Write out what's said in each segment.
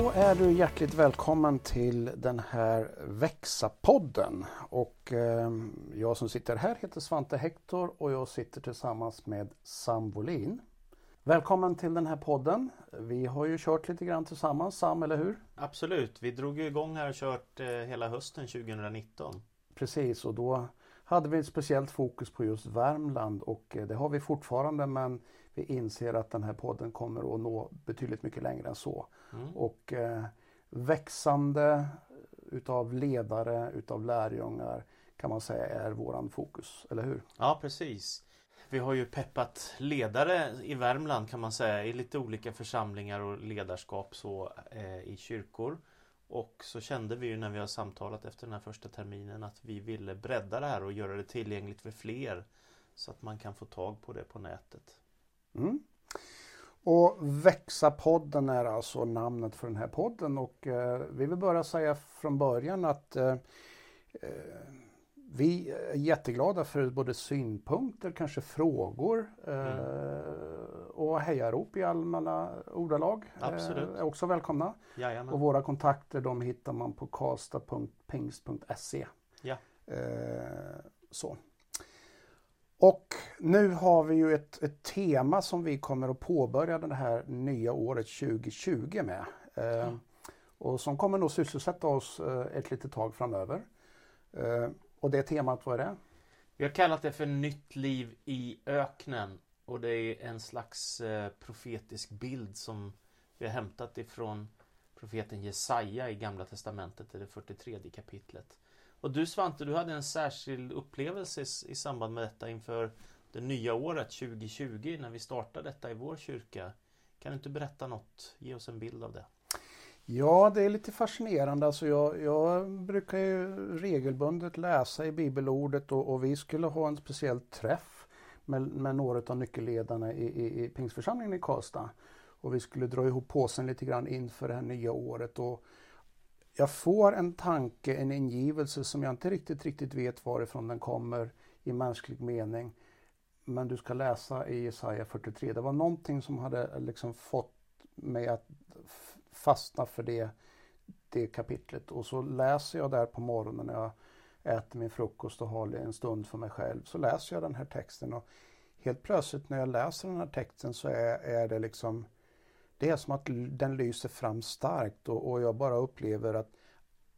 Då är du hjärtligt välkommen till den här Växa-podden. Och eh, jag som sitter här heter Svante Hector och jag sitter tillsammans med Sam Wolin. Välkommen till den här podden. Vi har ju kört lite grann tillsammans, Sam, eller hur? Absolut, vi drog ju igång här och kört eh, hela hösten 2019. Precis, och då hade vi ett speciellt fokus på just Värmland och eh, det har vi fortfarande men vi inser att den här podden kommer att nå betydligt mycket längre än så. Mm. Och eh, växande utav ledare, utav lärjungar kan man säga är våran fokus, eller hur? Ja precis. Vi har ju peppat ledare i Värmland kan man säga i lite olika församlingar och ledarskap så eh, i kyrkor. Och så kände vi ju när vi har samtalat efter den här första terminen att vi ville bredda det här och göra det tillgängligt för fler. Så att man kan få tag på det på nätet. Mm. Och Växa-podden är alltså namnet för den här podden och eh, vi vill bara säga från början att eh, eh vi är jätteglada för både synpunkter, kanske frågor eh, mm. och hejarop i allmänna ordalag. Eh, Absolut. är också välkomna. Jajamän. Och våra kontakter de hittar man på kasta.pingst.se. Ja. Eh, så. Och nu har vi ju ett, ett, tema som vi kommer att påbörja det här nya året 2020 med. Mm. Och som kommer nog sysselsätta oss ett litet tag framöver. Och det temat, vad är det? Vi har kallat det för Nytt liv i öknen. Och det är en slags eh, profetisk bild som vi har hämtat ifrån profeten Jesaja i Gamla Testamentet, i det 43 kapitlet. Och du Svante, du hade en särskild upplevelse i samband med detta inför det nya året 2020 när vi startade detta i vår kyrka. Kan du inte berätta något? Ge oss en bild av det. Ja, det är lite fascinerande. Alltså jag, jag brukar ju regelbundet läsa i bibelordet och, och vi skulle ha en speciell träff med, med några av nyckelledarna i, i, i Pingstförsamlingen i Karlstad. Och vi skulle dra ihop påsen lite grann inför det här nya året. Och jag får en tanke, en ingivelse som jag inte riktigt, riktigt vet varifrån den kommer i mänsklig mening. Men du ska läsa i Jesaja 43. Det var någonting som hade liksom fått mig att fastna för det, det kapitlet. Och så läser jag där på morgonen när jag äter min frukost och har en stund för mig själv. Så läser jag den här texten och helt plötsligt när jag läser den här texten så är, är det liksom det är som att den lyser fram starkt och, och jag bara upplever att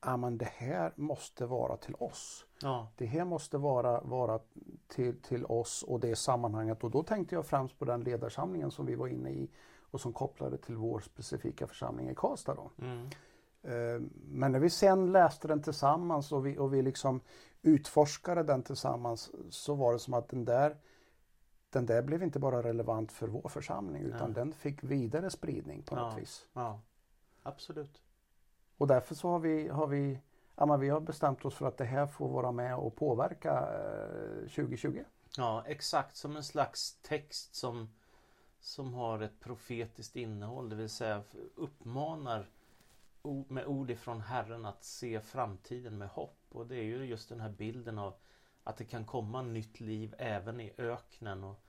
ah, men det här måste vara till oss. Ja. Det här måste vara, vara till, till oss och det sammanhanget. Och då tänkte jag främst på den ledarsamlingen som vi var inne i och som kopplade till vår specifika församling i Karlstad. Då. Mm. Eh, men när vi sen läste den tillsammans och vi, och vi liksom utforskade den tillsammans så var det som att den där den där blev inte bara relevant för vår församling utan ja. den fick vidare spridning på något ja. vis. Ja, absolut. Och därför så har vi, har vi, ja, vi har bestämt oss för att det här får vara med och påverka eh, 2020. Ja, exakt som en slags text som som har ett profetiskt innehåll, det vill säga uppmanar med ord ifrån Herren att se framtiden med hopp. Och det är ju just den här bilden av att det kan komma nytt liv även i öknen. Och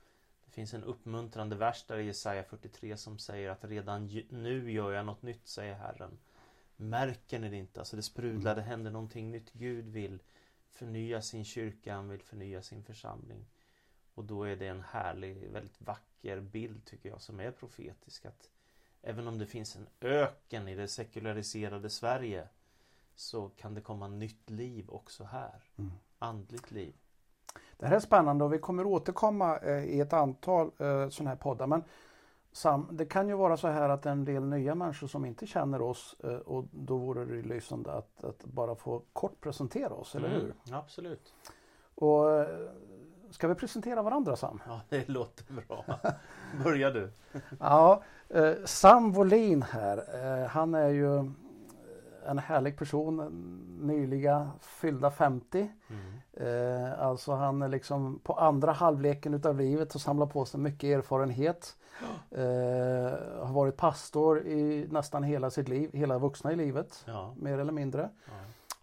det finns en uppmuntrande vers där i Jesaja 43 som säger att redan nu gör jag något nytt, säger Herren. Märker ni det inte? Alltså det sprudlar, det händer någonting nytt. Gud vill förnya sin kyrka, han vill förnya sin församling. Och då är det en härlig, väldigt vacker bild tycker jag som är profetisk. Att även om det finns en öken i det sekulariserade Sverige så kan det komma nytt liv också här. Mm. Andligt liv. Det här är spännande och vi kommer återkomma eh, i ett antal eh, sådana här poddar. Men Sam, det kan ju vara så här att en del nya människor som inte känner oss eh, och då vore det lysande att, att bara få kort presentera oss, eller mm, hur? Absolut. Och Ska vi presentera varandra Sam? Ja, det låter bra. Börja du. ja, Sam Wolin här. Han är ju en härlig person, nyliga fyllda 50. Mm. Eh, alltså han är liksom på andra halvleken utav livet och samlar på sig mycket erfarenhet. Eh, har varit pastor i nästan hela sitt liv, hela vuxna i livet. Ja. Mer eller mindre. Ja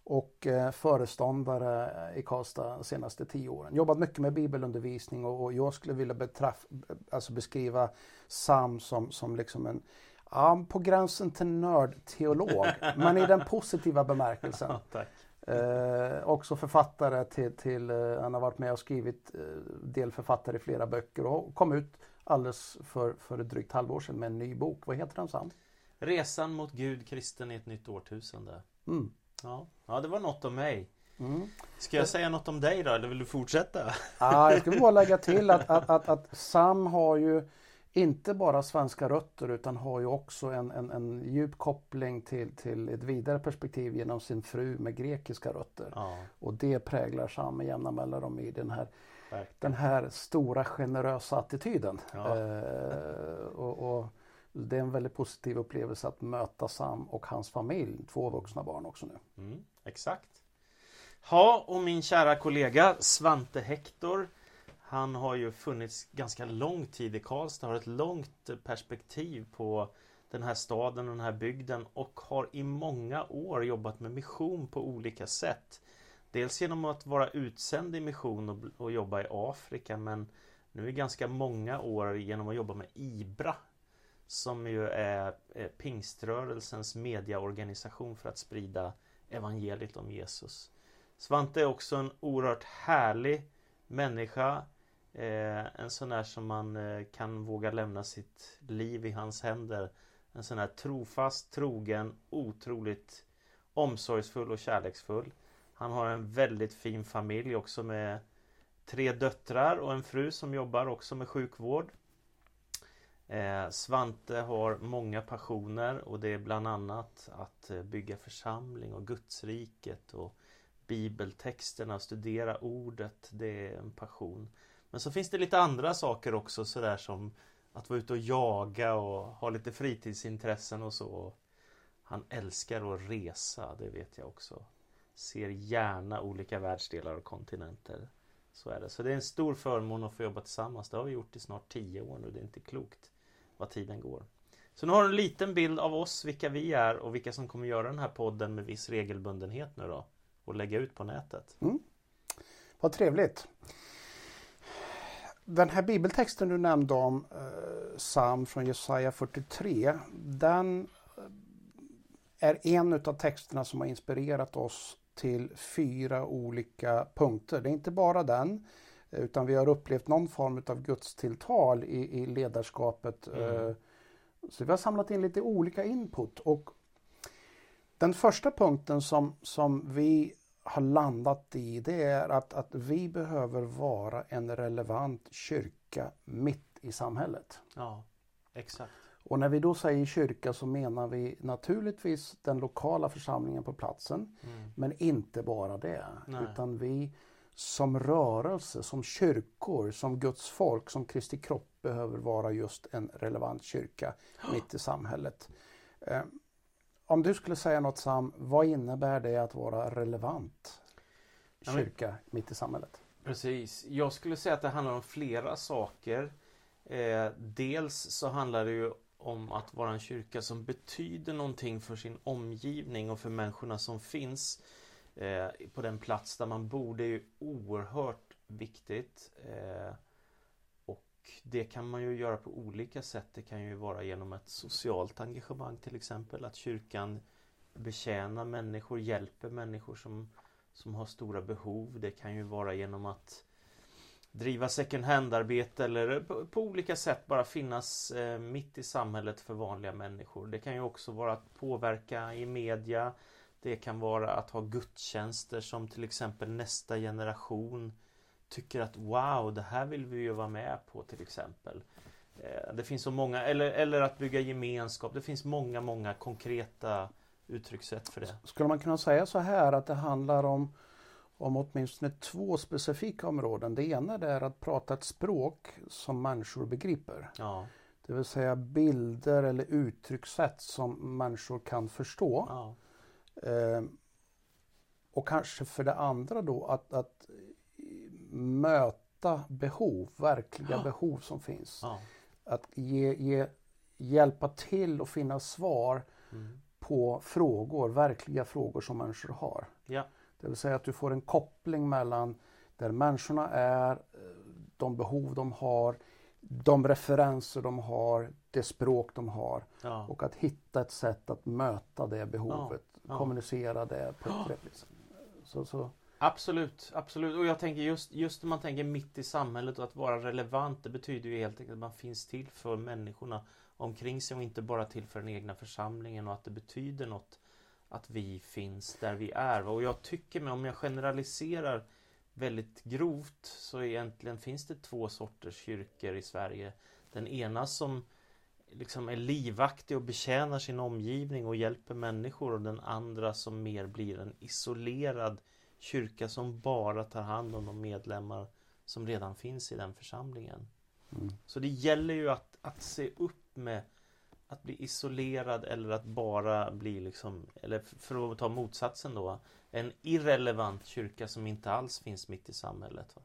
och eh, föreståndare i Karlstad de senaste tio åren. Jobbat mycket med bibelundervisning och, och jag skulle vilja betraff, alltså beskriva Sam som, som liksom en Ja, på gränsen till nördteolog, men i den positiva bemärkelsen. Tack. Eh, också författare till, till eh, han har varit med och skrivit eh, delförfattare i flera böcker och kom ut alldeles för, för ett drygt halvår sedan med en ny bok. Vad heter den Sam? Resan mot Gud, kristen i ett nytt årtusende. Mm. Ja. ja, det var något om mig. Mm. Ska jag säga något om dig då, eller vill du fortsätta? Ah, jag skulle bara lägga till att, att, att, att Sam har ju inte bara svenska rötter utan har ju också en, en, en djup koppling till, till ett vidare perspektiv genom sin fru med grekiska rötter. Ja, Och det präglar Sam med jämna mellanrum i den här, verkligen. den här stora generösa attityden. Ja. Eh, och, och det är en väldigt positiv upplevelse att möta Sam och hans familj, två vuxna barn också nu. Mm, exakt. Ja, och min kära kollega Svante Hector han har ju funnits ganska lång tid i Karlstad, har ett långt perspektiv på den här staden och den här bygden och har i många år jobbat med mission på olika sätt. Dels genom att vara utsänd i mission och, och jobba i Afrika men nu i ganska många år genom att jobba med IBRA som ju är är pingströrelsens mediaorganisation för att sprida evangeliet om Jesus. Svante är också en oerhört härlig människa. Eh, en sån där som man eh, kan våga lämna sitt liv i hans händer. En sån här trofast, trogen, otroligt omsorgsfull och kärleksfull. Han har en väldigt fin familj också med tre döttrar och en fru som jobbar också med sjukvård. Eh, Svante har många passioner och det är bland annat att eh, bygga församling och Gudsriket och bibeltexterna, studera ordet, det är en passion. Men så finns det lite andra saker också sådär som att vara ute och jaga och ha lite fritidsintressen och så. Han älskar att resa, det vet jag också. Ser gärna olika världsdelar och kontinenter. Så är det. Så det är en stor förmån att få jobba tillsammans. Det har vi gjort i snart tio år nu. Det är inte klokt vad tiden går. Så nu har du en liten bild av oss, vilka vi är och vilka som kommer göra den här podden med viss regelbundenhet nu då. Och lägga ut på nätet. Mm. Vad trevligt. Den här bibeltexten du nämnde om, eh, Sam från Jesaja 43, den eh, är en av texterna som har inspirerat oss till fyra olika punkter. Det är inte bara den, utan vi har upplevt någon form av gudstilltal i, i ledarskapet. Mm. Eh, Så vi har samlat in lite olika input. Och den första punkten som, som vi har landat i det är att, att vi behöver vara en relevant kyrka mitt i samhället. Ja, exakt. Och när vi då säger kyrka så menar vi naturligtvis den lokala församlingen på platsen. Mm. Men inte bara det. Nej. Utan vi som rörelse, som kyrkor, som Guds folk, som Kristi kropp behöver vara just en relevant kyrka mitt i samhället. Om du skulle säga något Sam, vad innebär det att vara relevant Ja, men- kyrka mitt i samhället? Precis. Jag skulle säga att det handlar om flera saker. Eh, dels så handlar det ju om att vara en kyrka som betyder någonting för sin omgivning och för människorna som finns eh, på den plats där man bor. Det är ju oerhört viktigt. Eh, det kan man ju göra på olika sätt. Det kan ju vara genom ett socialt engagemang till exempel. Att kyrkan betjänar människor, hjälper människor som som har stora behov. Det kan ju vara genom att driva second hand-arbete eller på, på olika sätt bara finnas eh, mitt i samhället för vanliga människor. Det kan ju också vara att påverka i media. Det kan vara att ha gudstjänster som till exempel nästa generation tycker att wow, det här vill vi ju vara med på till exempel. Eh, det finns så många, eller, eller att bygga gemenskap. Det finns många, många konkreta uttryckssätt för det. Skulle man kunna säga så här att det handlar om, om åtminstone två specifika områden. Det ena är att prata ett språk som människor begriper. Ja, Det vill säga bilder eller uttryckssätt som människor kan förstå. ja, Eh, och kanske för det andra då att, att möta behov, verkliga behov som finns. Att ge, ge, hjälpa till och finna svar Mm. på frågor, verkliga frågor som människor har. Ja, Det vill säga att du får en koppling mellan där människorna är, de behov de har, de referenser de har, det språk de har Ja. och att hitta ett sätt att möta det behovet, ja. kommunicera det på ett trevligt sätt. Så, så, Absolut, absolut. Och jag tänker just, just när man tänker mitt i samhället och att vara relevant, det betyder ju helt enkelt att man finns till för människorna omkring sig och inte bara till för den egna församlingen och att det betyder något att vi finns där vi är. Och jag tycker mig, om jag generaliserar väldigt grovt, så egentligen finns det två sorters kyrkor i Sverige. Den ena som liksom är livaktig och betjänar sin omgivning och hjälper människor och den andra som mer blir en isolerad kyrka som bara tar hand om de medlemmar som redan finns i den församlingen. mm. Så det gäller ju att, att se upp med att bli isolerad eller att bara bli liksom, eller för att ta motsatsen då, en irrelevant kyrka som inte alls finns mitt i samhället. Va?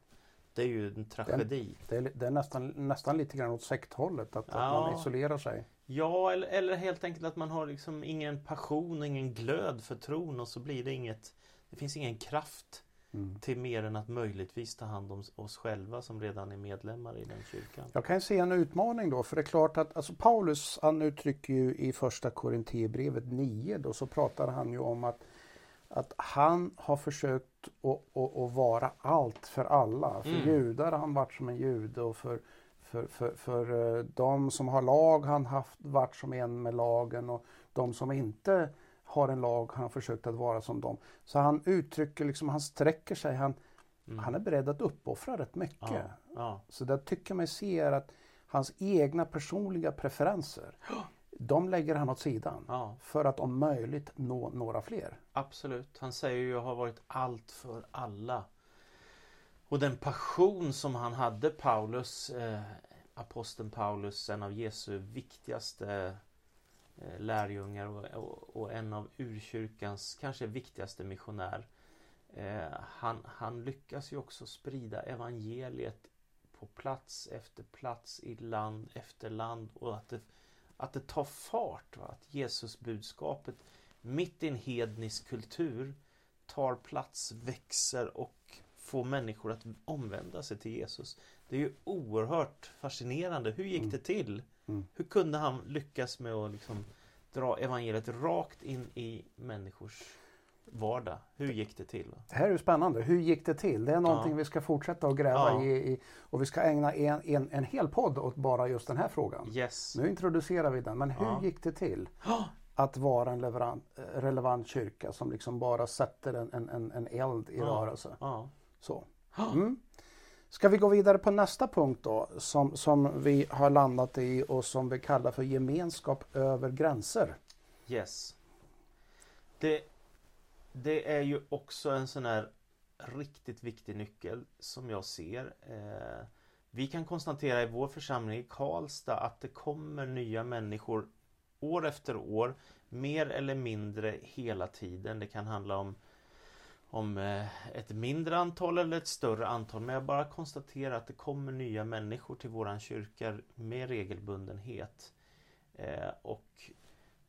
Det är ju en tragedi. Det är, det är nästan, nästan lite grann åt sekthållet, att, att Ja. man isolerar sig. Ja, eller, eller helt enkelt att man har liksom ingen passion, ingen glöd för tron och så blir det inget Det finns ingen kraft Mm. till mer än att möjligtvis ta hand om oss själva som redan är medlemmar i den kyrkan. Jag kan se en utmaning då, för det är klart att alltså Paulus han uttrycker ju i första Korinthierbrevet 9 då så pratar han ju om att, att han har försökt att, att, att vara allt för alla. För Mm. judar har han varit som en jude och för, för, för, för eh, de som har lag har han haft, varit som en med lagen och de som inte har en lag har han försökt att vara som dem. Så han uttrycker liksom, han sträcker sig, han, Mm. han är beredd att uppoffra rätt mycket. ja, ja, Så där tycker man ser att hans egna personliga preferenser, de lägger han åt sidan. ja, För att om möjligt nå några fler. absolut. Han säger ju jag har varit allt för alla. Och den passion som han hade, Paulus, eh, aposteln Paulus, en av Jesu viktigaste lärjungar och, och, och en av urkyrkans kanske viktigaste missionär. Eh, han, han lyckas ju också sprida evangeliet på plats efter plats i land efter land och att det, att det tar fart. Va? Att Jesusbudskapet mitt i en hednisk kultur tar plats, växer och får människor att omvända sig till Jesus. Det är ju oerhört fascinerande. Hur gick Mm. det till? Mm. Hur kunde han lyckas med att liksom dra evangeliet rakt in i människors vardag? Hur gick det till? Det här är ju spännande. Hur gick det till? Det är någonting Ja. vi ska fortsätta att gräva Ja. i, i. Och vi ska ägna en, en, en hel podd åt bara just den här frågan. Yes. Nu introducerar vi den. Men hur Ja. gick det till att vara en leverant, relevant kyrka som liksom bara sätter en, en, en, eld i rörelse? Så. Mm. Ska vi gå vidare på nästa punkt då som, som vi har landat i och som vi kallar för gemenskap över gränser. Yes. Det, det är ju också en sån här riktigt viktig nyckel som jag ser. Eh, vi kan konstatera i vår församling i Karlstad att det kommer nya människor år efter år. Mer eller mindre hela tiden. Det kan handla om om eh, ett mindre antal eller ett större antal. Men jag bara konstaterar att det kommer nya människor till våran kyrka med regelbundenhet. Eh, och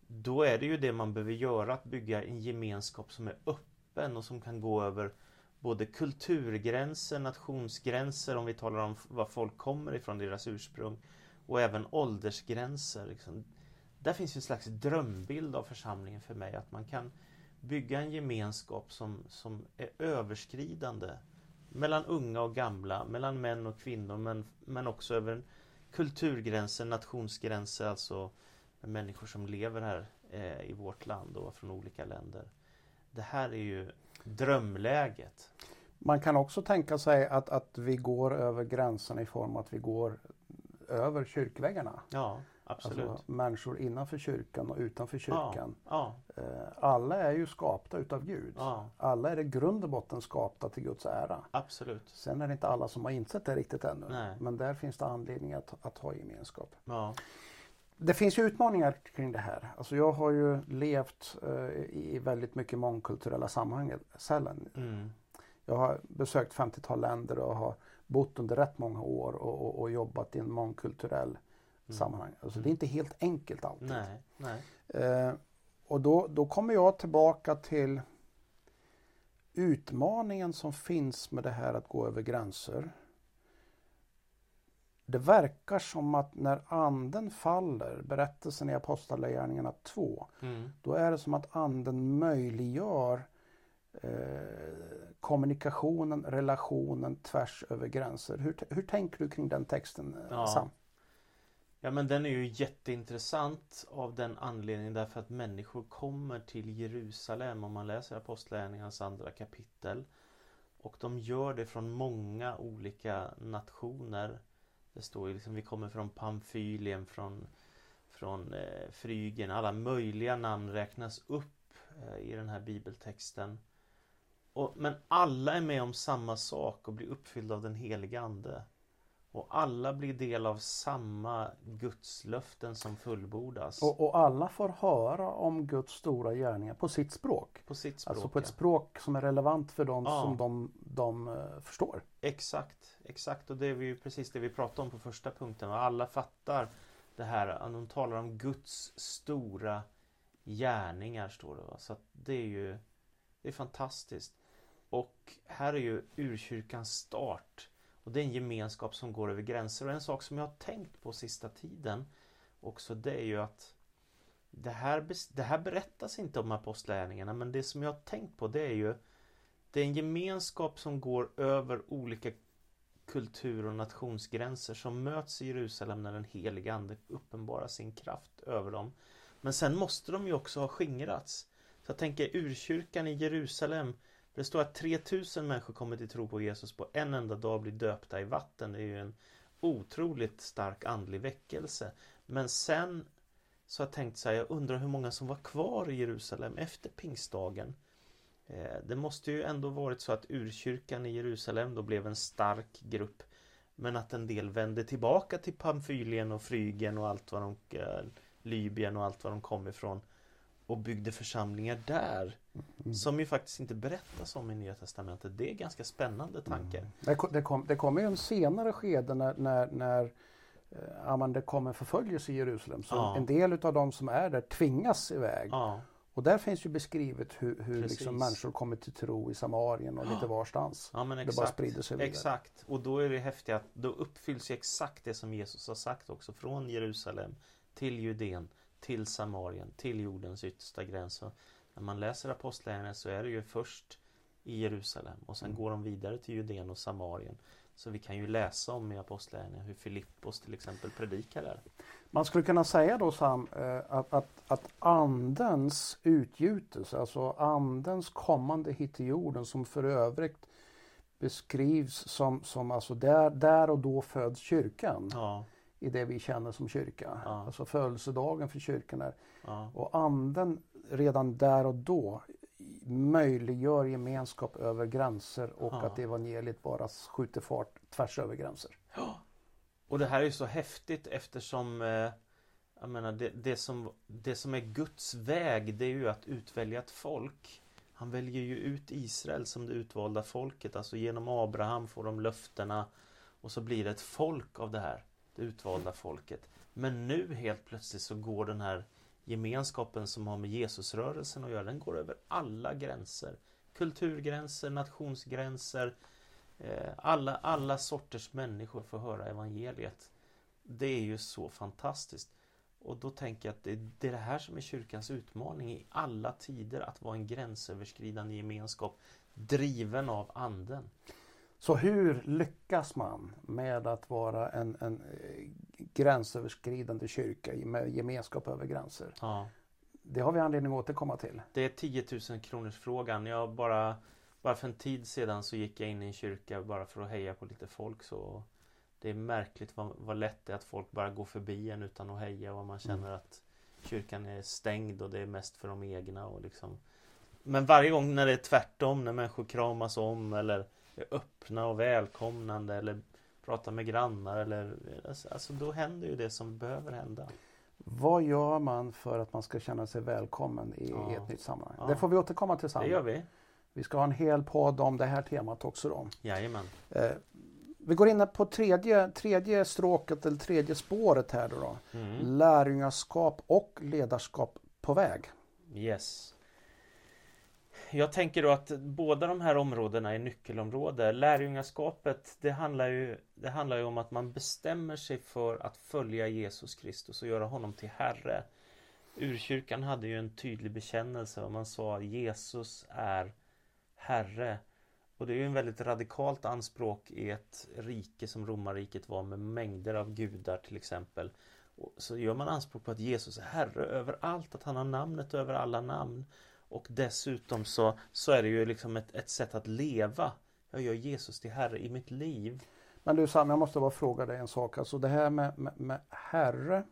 då är det ju det man behöver göra, att bygga en gemenskap som är öppen och som kan gå över både kulturgränser, nationsgränser om vi talar om var folk kommer ifrån, deras ursprung och även åldersgränser. Liksom. Där finns ju en slags drömbild av församlingen för mig, att man kan bygga en gemenskap som, som är överskridande mellan unga och gamla, mellan män och kvinnor men, men också över kulturgränser, nationsgränser, alltså med människor som lever här eh, i vårt land och från olika länder. Det här är ju drömläget. Man kan också tänka sig att, att vi går över gränserna i form att vi går över kyrkväggarna. Ja, absolut. Alltså människor innanför kyrkan och utanför kyrkan. Ja, Eh, Alla är ju skapta utav Gud. ja, Alla är i grund och botten skapta till Guds ära. absolut. Sen är det inte alla som har insett det riktigt ännu. Nej. Men där finns det anledning att, att ha gemenskap. Ja, Det finns ju utmaningar kring det här. Alltså jag har ju levt eh, i väldigt mycket mångkulturella sammanhang. Mm, Jag har besökt 50-tal länder och har bott under rätt många år och, och, och jobbat i en mångkulturell sammanhang. Alltså det är inte helt enkelt alltid. nej, nej. Eh, och då, då kommer jag tillbaka till utmaningen som finns med det här att gå över gränser. det verkar som att när anden faller, berättelsen i Apostlagärningarna 2, Mm. då är det som att anden möjliggör eh, kommunikationen, relationen tvärs över gränser. Hur, hur tänker du kring den texten eh, Ja. Sam? Ja men den är ju jätteintressant av den anledningen därför att människor kommer till Jerusalem om man läser Apostlagärningarnas andra kapitel. Och de gör det från många olika nationer. Det står ju liksom vi kommer från Pamfylien, från, från eh, Frygen. Alla möjliga namn räknas upp eh, i den här bibeltexten. Och, men alla är med om samma sak och blir uppfyllda av den heliga Ande. Och alla blir del av samma gudslöften som fullbordas. Och, och alla får höra om Guds stora gärningar på sitt språk. på sitt språk. Alltså på ett ja. språk som är relevant för dem Ja. som de, de eh, förstår. Exakt, exakt. Och det är ju precis det vi pratade om på första punkten. Och alla fattar det här. De talar om Guds stora gärningar, står det. Va? Så att det är ju det är fantastiskt. Och här är ju urkyrkans start. Och det är en gemenskap som går över gränser. Och en sak som jag har tänkt på sista tiden också det är ju att det här, det här berättas inte om apostlärningarna men det som jag har tänkt på det är ju det är en gemenskap som går över olika kultur och nationsgränser som möts i Jerusalem när den helige Ande uppenbarar sin kraft över dem. Men sen måste de ju också ha skingrats. Så jag tänker urkyrkan i Jerusalem det står att 3000 människor kommer till tro på Jesus på en enda dag och blir döpta i vatten. Det är ju en otroligt stark andlig väckelse. Men sen så har jag tänkt så här, jag undrar hur många som var kvar i Jerusalem efter pingstdagen. Eh, det måste ju ändå varit så att urkyrkan i Jerusalem då blev en stark grupp. Men att en del vände tillbaka till Pamfylien och Frygen och allt vad de, eh, Libyen och allt vad de kom ifrån. Och byggde församlingar där. Som ju faktiskt inte berättas om i Nya Testamentet. Det är ganska spännande tanke. Det, ko- det, kom, det kommer ju en senare skede när, när, när eh, ja, men det kommer förföljelse i Jerusalem. Så Ja. en del av de som är där tvingas iväg. Ja, Och där finns ju beskrivet hur, hur liksom människor kommer till tro i Samarien och lite varstans. ja men Det exakt. bara sprider sig vidare. Exakt, och då är det häftigt att då uppfylls ju exakt det som Jesus har sagt också från Jerusalem till Judeen, till Samarien, till jordens yttersta gräns. När man läser Apostlagärningarna så är det ju först i Jerusalem och sen Mm. går de vidare till Judeen och Samarien. Så vi kan ju läsa om i Apostlagärningarna hur Filippos till exempel predikar där. Man skulle kunna säga då Sam eh, att, att, att andens utgjutelse, alltså andens kommande hit till jorden som för övrigt beskrivs som, som alltså där, där och då föds kyrkan Ja, i det vi känner som kyrka. Ja. Alltså födelsedagen för kyrkan är ja, Och anden redan där och då möjliggör gemenskap över gränser och Ja. att evangeliet bara skjuter fart tvärs över gränser. Och det här är ju så häftigt eftersom eh, Jag menar det, det, som, det som är Guds väg det är ju att utvälja ett folk Han väljer ju ut Israel som det utvalda folket Alltså genom Abraham får de löftena Och så blir det ett folk av det här Det utvalda folket Men nu helt plötsligt så går den här Gemenskapen som har med Jesusrörelsen att göra Den går över alla gränser Kulturgränser, nationsgränser eh, Alla, alla sorters människor får höra evangeliet. Det är ju så fantastiskt. Och då tänker jag att det, det är det här som är kyrkans utmaning i alla tider. Att vara en gränsöverskridande gemenskap driven av anden. Så hur lyckas man med att vara en, en eh, gränsöverskridande kyrka med gemenskap över gränser? Ja. Det har vi anledning att återkomma till. Det är 10 000 kronors frågan. Jag bara, bara för en tid sedan så gick jag in i en kyrka bara för att heja på lite folk. Så det är märkligt vad, vad lätt det är att folk bara går förbi en utan att heja och man känner att kyrkan är stängd och det är mest för de egna. Och liksom. Men varje gång när det är tvärtom, när människor kramas om eller är öppna och välkomnande eller pratar med grannar eller alltså då händer ju det som behöver hända. Vad gör man för att man ska känna sig välkommen i, Ja. ett nytt sammanhang? Ja. Det får vi återkomma till sen. Det gör vi. Vi ska ha en hel podd om det här temat också. Då. Jajamän. Eh, vi går in på tredje, tredje stråket eller tredje spåret här då. då. Mm. Lärjungaskap och ledarskap på väg. Yes. Jag tänker då att båda de här områdena är nyckelområden. Lärjungaskapet det handlar, ju, det handlar ju om att man bestämmer sig för att följa Jesus Kristus och göra honom till Herre. Urkyrkan hade ju en tydlig bekännelse och man sa Jesus är Herre. Och det är ju en väldigt radikalt anspråk i ett rike som romarriket var med mängder av gudar till exempel. Och så gör man anspråk på att Jesus är Herre över allt, att han har namnet över alla namn. Och dessutom så, så är det ju liksom ett, ett sätt att leva. Jag gör Jesus till Herre i mitt liv. Men du Sam, jag måste bara fråga dig en sak. Alltså det här med, med, med Herre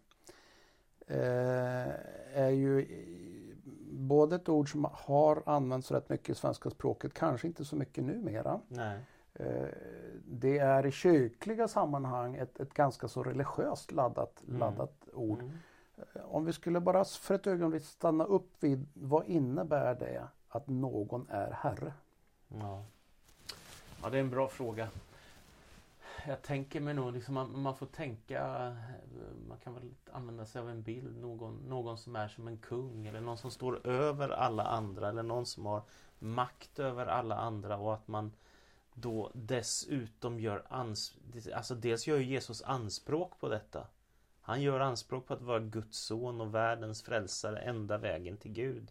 eh, är ju både ett ord som har använts rätt mycket i svenska språket, kanske inte så mycket numera. Nej. Eh, det är i kyrkliga sammanhang ett, ett ganska så religiöst laddat, Mm. laddat ord. Mm. Eh, om vi skulle bara för ett ögonblick stanna upp vid vad innebär det att någon är Herre? Ja. ja, det är en bra fråga. Jag tänker mig nog liksom man, man får tänka eh, Man kan väl använda sig av en bild någon, någon som är som en kung eller någon som står över alla andra eller någon som har makt över alla andra och att man då dessutom gör ans Alltså dels gör ju Jesus anspråk på detta han gör anspråk på att vara Guds son och världens frälsare, enda vägen till Gud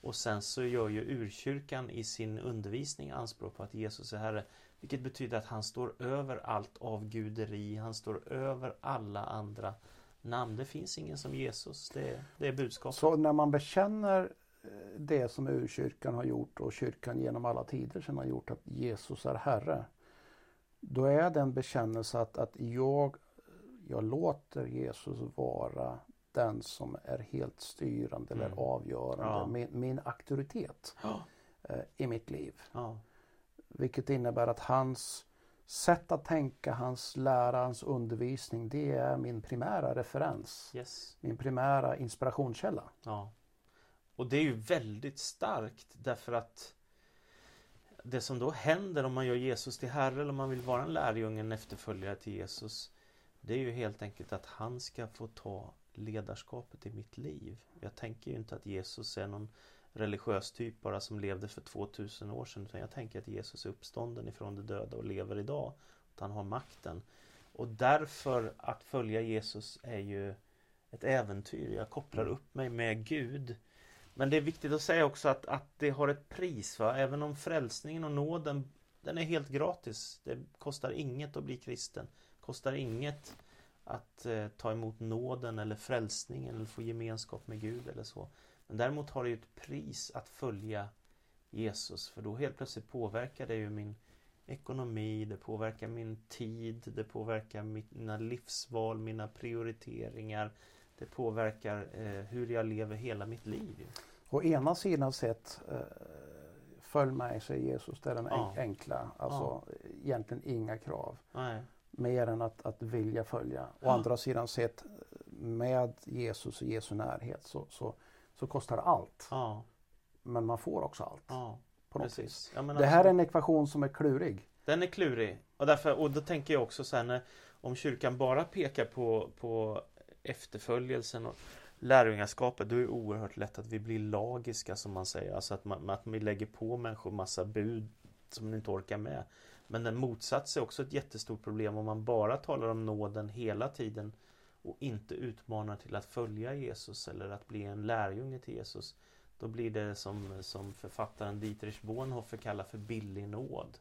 och sen så gör ju urkyrkan i sin undervisning anspråk på att Jesus är Herre. Vilket betyder att han står över allt avguderi. Han står över alla andra namn. Det finns ingen som Jesus. Det är, det är budskapet. Så när man bekänner eh, det som urkyrkan har gjort och kyrkan genom alla tider sedan har gjort att Jesus är Herre. Då är det en bekännelse att, att jag, jag låter Jesus vara den som är helt styrande Mm. eller avgörande. Ja. Min, min auktoritet Ja. eh, i mitt liv. Ja. Vilket innebär att hans sätt att tänka, hans lära, hans undervisning, det är min primära referens. Yes. Min primära inspirationskälla. Ja. Och det är ju väldigt starkt därför att det som då händer om man gör Jesus till Herre eller om man vill vara en lärjunge, en efterföljare till Jesus. Det är ju helt enkelt att han ska få ta ledarskapet i mitt liv. Jag tänker ju inte att Jesus är någon religiös typ bara som levde för 2000 år sedan. Utan jag tänker att Jesus är uppstånden ifrån de döda och lever idag. Att han har makten. Och därför att följa Jesus är ju ett äventyr. Jag kopplar upp mig med Gud. Men det är viktigt att säga också att, att det har ett pris. Va? Även om frälsningen och nåden den är helt gratis. Det kostar inget att bli kristen. Kostar inget att eh, ta emot nåden eller frälsningen eller få gemenskap med Gud eller så. Men däremot har det ju ett pris att följa Jesus för då helt plötsligt påverkar det ju min ekonomi, det påverkar min tid, det påverkar mina livsval, mina prioriteringar. Det påverkar eh, hur jag lever hela mitt liv. Å ena sidan sett eh, följ mig, säger Jesus. Det är den Ja. en- enkla, alltså egentligen inga krav. Nej. Mer än att, att vilja följa. Å Ja. andra sidan sett med Jesus och Jesu närhet så, så, så kostar allt. Ja, Men man får också allt. ja på något precis. Det här är en ekvation som är klurig. Den är klurig. Och, därför, och då tänker jag också när, om kyrkan bara pekar på, på efterföljelsen och lärjungaskapet då är det oerhört lätt att vi blir lagiska som man säger. Alltså att, man, att vi lägger på människor massa bud som de inte orkar med. Men den motsats är också ett jättestort problem om man bara talar om nåden hela tiden och inte utmanar till att följa Jesus eller att bli en lärjunge till Jesus. Då blir det som, som författaren Dietrich Bonhoeffer kallar för billig nåd.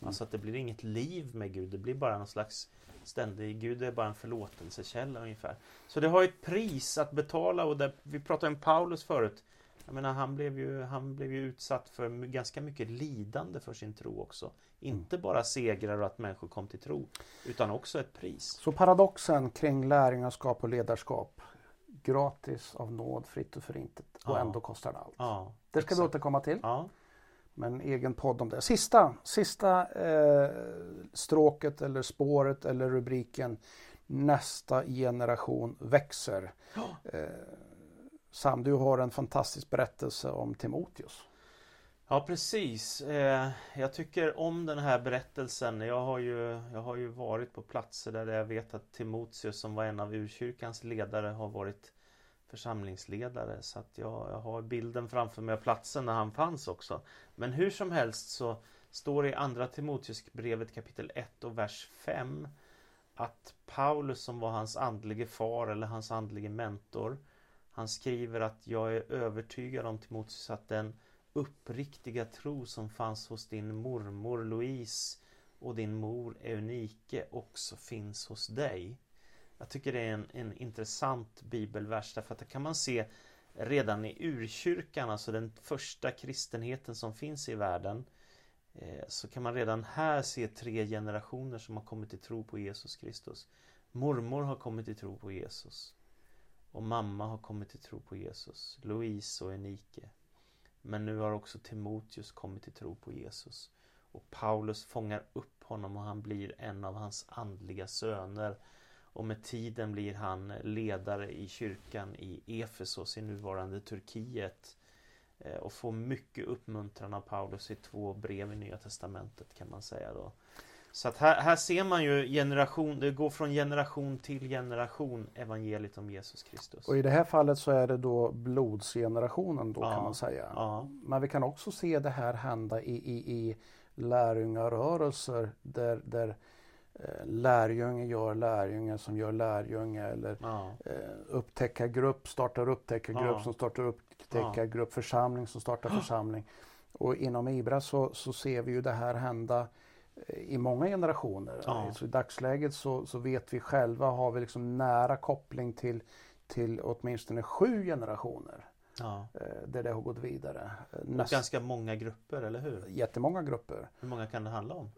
Alltså att det blir inget liv med Gud. Det blir bara någon slags ständig... Gud är bara en förlåtelsekälla ungefär. Så det har ett pris att betala och där, vi pratade om Paulus förut. Jag menar han blev ju, han blev ju utsatt för ganska mycket lidande för sin tro också. Inte bara segrar och att människor kom till tro. Utan också ett pris. Så paradoxen kring lärjungaskap och ledarskap. Gratis, av nåd, fritt och förintet. Och Ja. ändå kostar det allt. Ja, Det ska vi exakt. återkomma till. Ja, med en egen podd om det. Sista, sista eh, stråket eller spåret eller rubriken Nästa generation växer. Eh, Sam, du har en fantastisk berättelse om Timoteus. Ja precis. Eh, jag tycker om den här berättelsen. Jag har, ju, jag har ju varit på platser där jag vet att Timoteus som var en av urkyrkans ledare har varit församlingsledare så att jag, jag har bilden framför mig av platsen när han fanns också. Men hur som helst så står det i Andra Timoteusbrevet kapitel 1 och vers 5 att Paulus som var hans andlige far eller hans andlige mentor han skriver att jag är övertygad om Timoteus att den uppriktiga tro som fanns hos din mormor Louise och din mor Eunike också finns hos dig. Jag tycker det är en, en intressant bibelvers därför att det kan man se redan i urkyrkan, alltså den första kristenheten som finns i världen. Eh, så kan man redan här se tre generationer som har kommit till tro på Jesus Kristus. Mormor har kommit till tro på Jesus. Och mamma har kommit till tro på Jesus. Louise och Enike. Men nu har också Timoteus kommit till tro på Jesus. Och Paulus fångar upp honom och han blir en av hans andliga söner. Och med tiden blir han ledare i kyrkan i Efesos i nuvarande Turkiet. Eh, och får mycket uppmuntran av Paulus i två brev i Nya Testamentet kan man säga då. Så att här, här ser man ju generation, det går från generation till generation evangeliet om Jesus Kristus. Och i det här fallet så är det då blodsgenerationen då Ja, kan man säga. Ja, Men vi kan också se det här hända i, i, i lärjungarörelser där, där eh, lärjunge gör lärjunge som gör lärjunge eller ja, eh, upptäckargrupp startar upptäckargrupp Ja. som startar upptäckargrupp, församling som startar församling. Och inom IBRA så, så ser vi ju det här hända i många generationer. Ja. Så I dagsläget så, så vet vi själva, har vi liksom nära koppling till, till åtminstone sju generationer ja. eh, där det har gått vidare. Näst, ganska många grupper, eller hur? Jättemånga grupper. Hur många kan det handla om?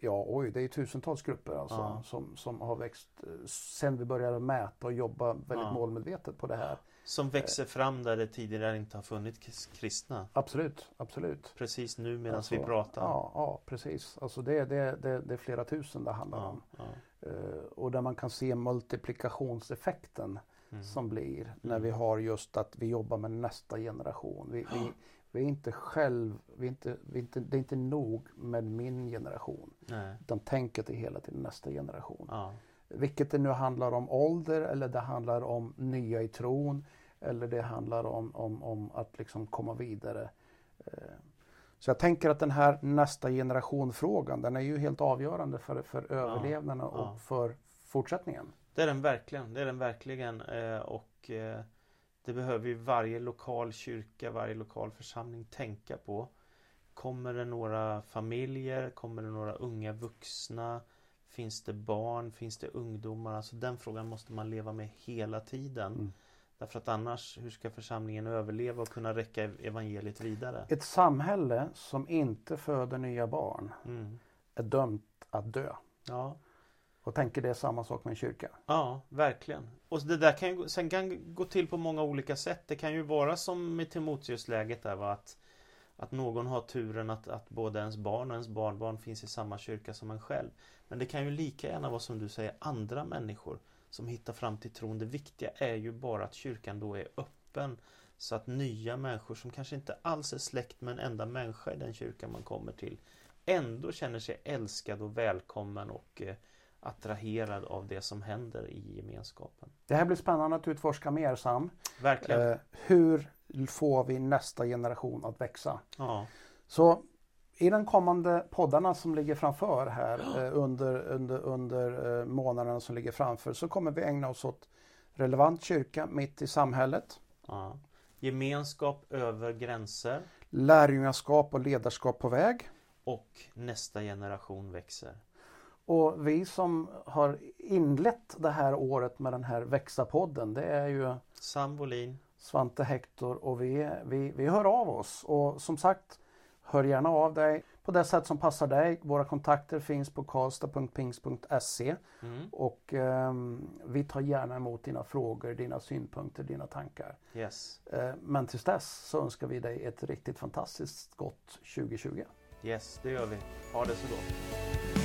Ja, oj, det är tusentals grupper alltså, Ja. som, som har växt eh, sen vi började mäta och jobba väldigt Ja. målmedvetet på det här. Som växer fram där det tidigare inte har funnits kristna. Absolut, absolut. Precis nu medan Alltså, vi pratar. Ja, ja precis. Alltså det, det, det, det är flera tusen det handlar ja, om. ja. Eh, och där man kan se multiplikationseffekten Mm. som blir när vi har just att vi jobbar med nästa generation. Vi, vi, vi är inte själv, vi inte, vi inte, det är inte nog med min generation. Nej. Utan tänket är hela tiden nästa generation. Ja. Vilket det nu handlar om ålder eller det handlar om nya i tron. Eller det handlar om, om, om att liksom komma vidare. Eh, Så jag tänker att den här nästa generation-frågan den är ju helt avgörande för, för överlevnaden och ja. för fortsättningen. Det är den verkligen. Det är den verkligen. Eh, och eh, det behöver ju varje lokal kyrka, varje lokal församling tänka på. Kommer det några familjer? Kommer det några unga vuxna? Finns det barn? Finns det ungdomar? Alltså den frågan måste man leva med hela tiden. Mm. Därför att annars, hur ska församlingen överleva och kunna räcka evangeliet vidare? Ett samhälle som inte föder nya barn Mm. är dömt att dö. Ja, Och tänker det är samma sak med en kyrka. Ja, verkligen. Och det där kan ju, sen kan gå till på många olika sätt. Det kan ju vara som med Timoteusläget där va, att, att någon har turen att, att både ens barn och ens barnbarn finns i samma kyrka som en själv. Men det kan ju lika gärna vara som du säger, andra människor som hittar fram till tron. Det viktiga är ju bara att kyrkan då är öppen så att nya människor som kanske inte alls är släkt med en enda människa i den kyrkan man kommer till ändå känner sig älskad och välkommen och eh, attraherad av det som händer i gemenskapen. Det här blir spännande att utforska mer Sam. Verkligen. Eh, hur får vi nästa generation att växa? Ja. Så i den kommande poddarna som ligger framför här eh, under, under, under eh, månaderna som ligger framför så kommer vi ägna oss åt relevant kyrka mitt i samhället, ja. Gemenskap över gränser lärjungaskap och ledarskap på väg. och nästa generation växer. Och vi som har inlett det här året med den här Växa-podden det är ju Sam Bolin. Svante Hector och vi, vi, vi hör av oss. Och som sagt, hör gärna av dig på det sätt som passar dig. Våra kontakter finns på karlstad.pings.se Mm. och ehm, vi tar gärna emot dina frågor, dina synpunkter, dina tankar. Yes. Eh, men tills dess så önskar vi dig ett riktigt fantastiskt gott 2020. Yes, det gör vi. Ha det så gott.